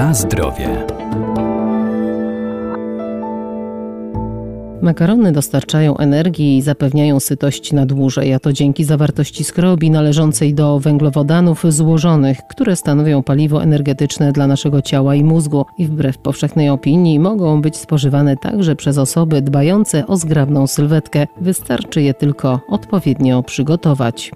Na zdrowie. Makarony dostarczają energii i zapewniają sytość na dłużej, a to dzięki zawartości skrobi należącej do węglowodanów złożonych, które stanowią paliwo energetyczne dla naszego ciała i mózgu i wbrew powszechnej opinii mogą być spożywane także przez osoby dbające o zgrabną sylwetkę. Wystarczy je tylko odpowiednio przygotować.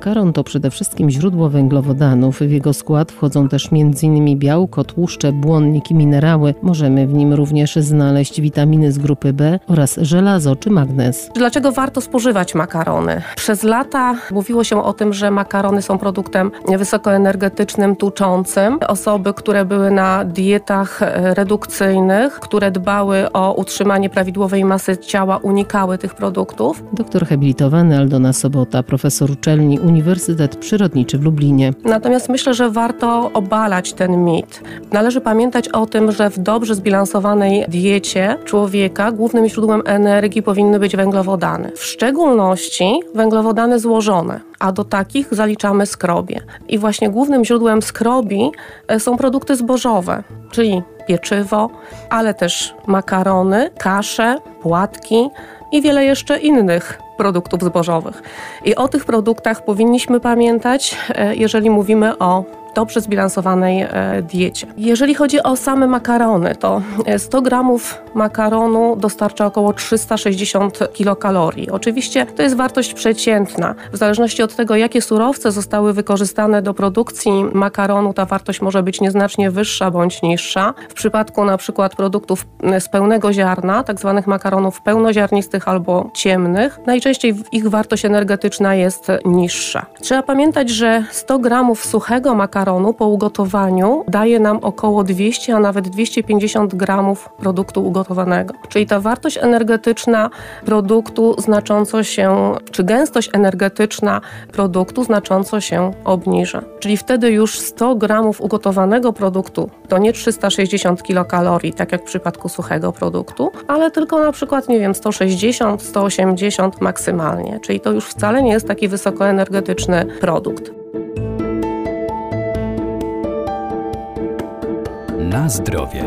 Makaron to przede wszystkim źródło węglowodanów. W jego skład wchodzą też m.in. białko, tłuszcze, błonnik i minerały. Możemy w nim również znaleźć witaminy z grupy B oraz żelazo czy magnez. Dlaczego warto spożywać makarony? Przez lata mówiło się o tym, że makarony są produktem wysokoenergetycznym, tuczącym. Osoby, które były na dietach redukcyjnych, które dbały o utrzymanie prawidłowej masy ciała, unikały tych produktów. Doktor habilitowany Aldona Sobota, profesor uczelni Uniwersytet Przyrodniczy w Lublinie. Natomiast myślę, że warto obalać ten mit. Należy pamiętać o tym, że w dobrze zbilansowanej diecie człowieka głównym źródłem energii powinny być węglowodany. W szczególności węglowodany złożone, a do takich zaliczamy skrobie. I właśnie głównym źródłem skrobi e, są produkty zbożowe, czyli pieczywo, ale też makarony, kasze, płatki i wiele jeszcze innych produktów zbożowych. I o tych produktach powinniśmy pamiętać, e, jeżeli mówimy o dobrze zbilansowanej e, diecie. Jeżeli chodzi o same makarony, to 100 e, gramów makaronu dostarcza około 360 kilokalorii. Oczywiście to jest wartość przeciętna. W zależności od tego, jakie surowce zostały wykorzystane do produkcji makaronu, ta wartość może być nieznacznie wyższa bądź niższa. W przypadku na przykład produktów z pełnego ziarna, tak zwanych makaronów pełnoziarnistych albo ciemnych, najczęściej ich wartość energetyczna jest niższa. Trzeba pamiętać, że 100 gramów suchego makaronu makaronu po ugotowaniu daje nam około 200, a nawet 250 gramów produktu ugotowanego. Czyli ta wartość energetyczna produktu znacząco się, czy gęstość energetyczna produktu znacząco się obniża. Czyli wtedy już 100 gramów ugotowanego produktu to nie 360 kilokalorii, tak jak w przypadku suchego produktu, ale tylko na przykład, nie wiem, 160, 180 maksymalnie. Czyli to już wcale nie jest taki wysokoenergetyczny produkt. Na zdrowie.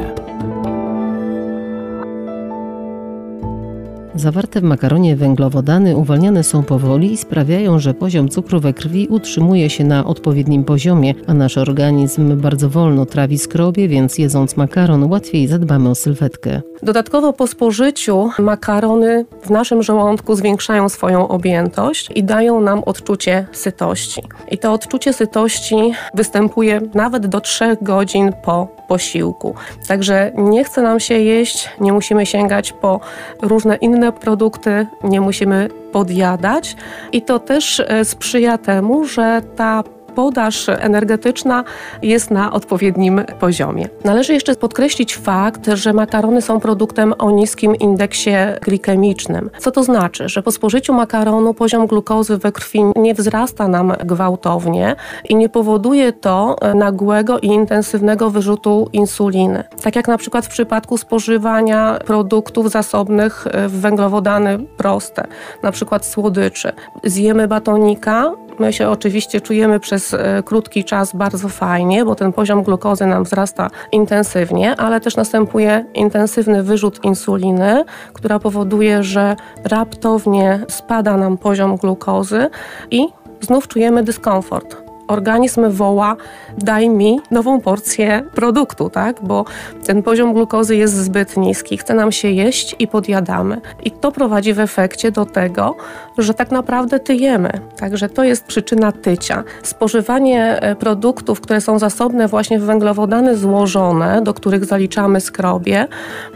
Zawarte w makaronie węglowodany uwalniane są powoli i sprawiają, że poziom cukru we krwi utrzymuje się na odpowiednim poziomie, a nasz organizm bardzo wolno trawi skrobie, więc jedząc makaron łatwiej zadbamy o sylwetkę. Dodatkowo po spożyciu makarony w naszym żołądku zwiększają swoją objętość i dają nam odczucie sytości. I to odczucie sytości występuje nawet do 3 godzin po posiłku. Także nie chce nam się jeść, nie musimy sięgać po różne inne produkty, nie musimy podjadać i to też e, sprzyja temu, że ta podaż energetyczna jest na odpowiednim poziomie. Należy jeszcze podkreślić fakt, że makarony są produktem o niskim indeksie glikemicznym. Co to znaczy? Że po spożyciu makaronu poziom glukozy we krwi nie wzrasta nam gwałtownie i nie powoduje to nagłego i intensywnego wyrzutu insuliny. Tak jak na przykład w przypadku spożywania produktów zasobnych w węglowodany proste, na przykład słodyczy. Zjemy batonika, My się oczywiście czujemy przez e, krótki czas bardzo fajnie, bo ten poziom glukozy nam wzrasta intensywnie, ale też następuje intensywny wyrzut insuliny, która powoduje, że raptownie spada nam poziom glukozy i znów czujemy dyskomfort organizm woła, daj mi nową porcję produktu, tak? Bo ten poziom glukozy jest zbyt niski, chce nam się jeść i podjadamy. I to prowadzi w efekcie do tego, że tak naprawdę tyjemy. Także to jest przyczyna tycia. Spożywanie e, produktów, które są zasobne właśnie w węglowodany złożone, do których zaliczamy skrobie,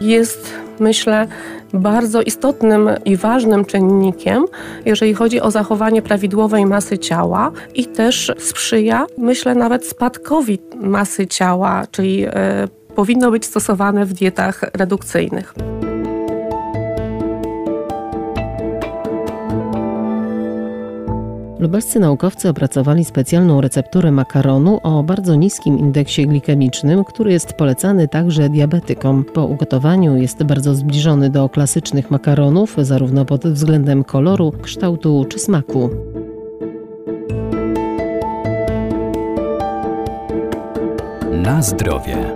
jest myślę, bardzo istotnym i ważnym czynnikiem, jeżeli chodzi o zachowanie prawidłowej masy ciała i też sprzyja, myślę, nawet spadkowi masy ciała, czyli y, powinno być stosowane w dietach redukcyjnych. Lubelscy naukowcy opracowali specjalną recepturę makaronu o bardzo niskim indeksie glikemicznym, który jest polecany także diabetykom. Po ugotowaniu jest bardzo zbliżony do klasycznych makaronów, zarówno pod względem koloru, kształtu czy smaku. Na zdrowie.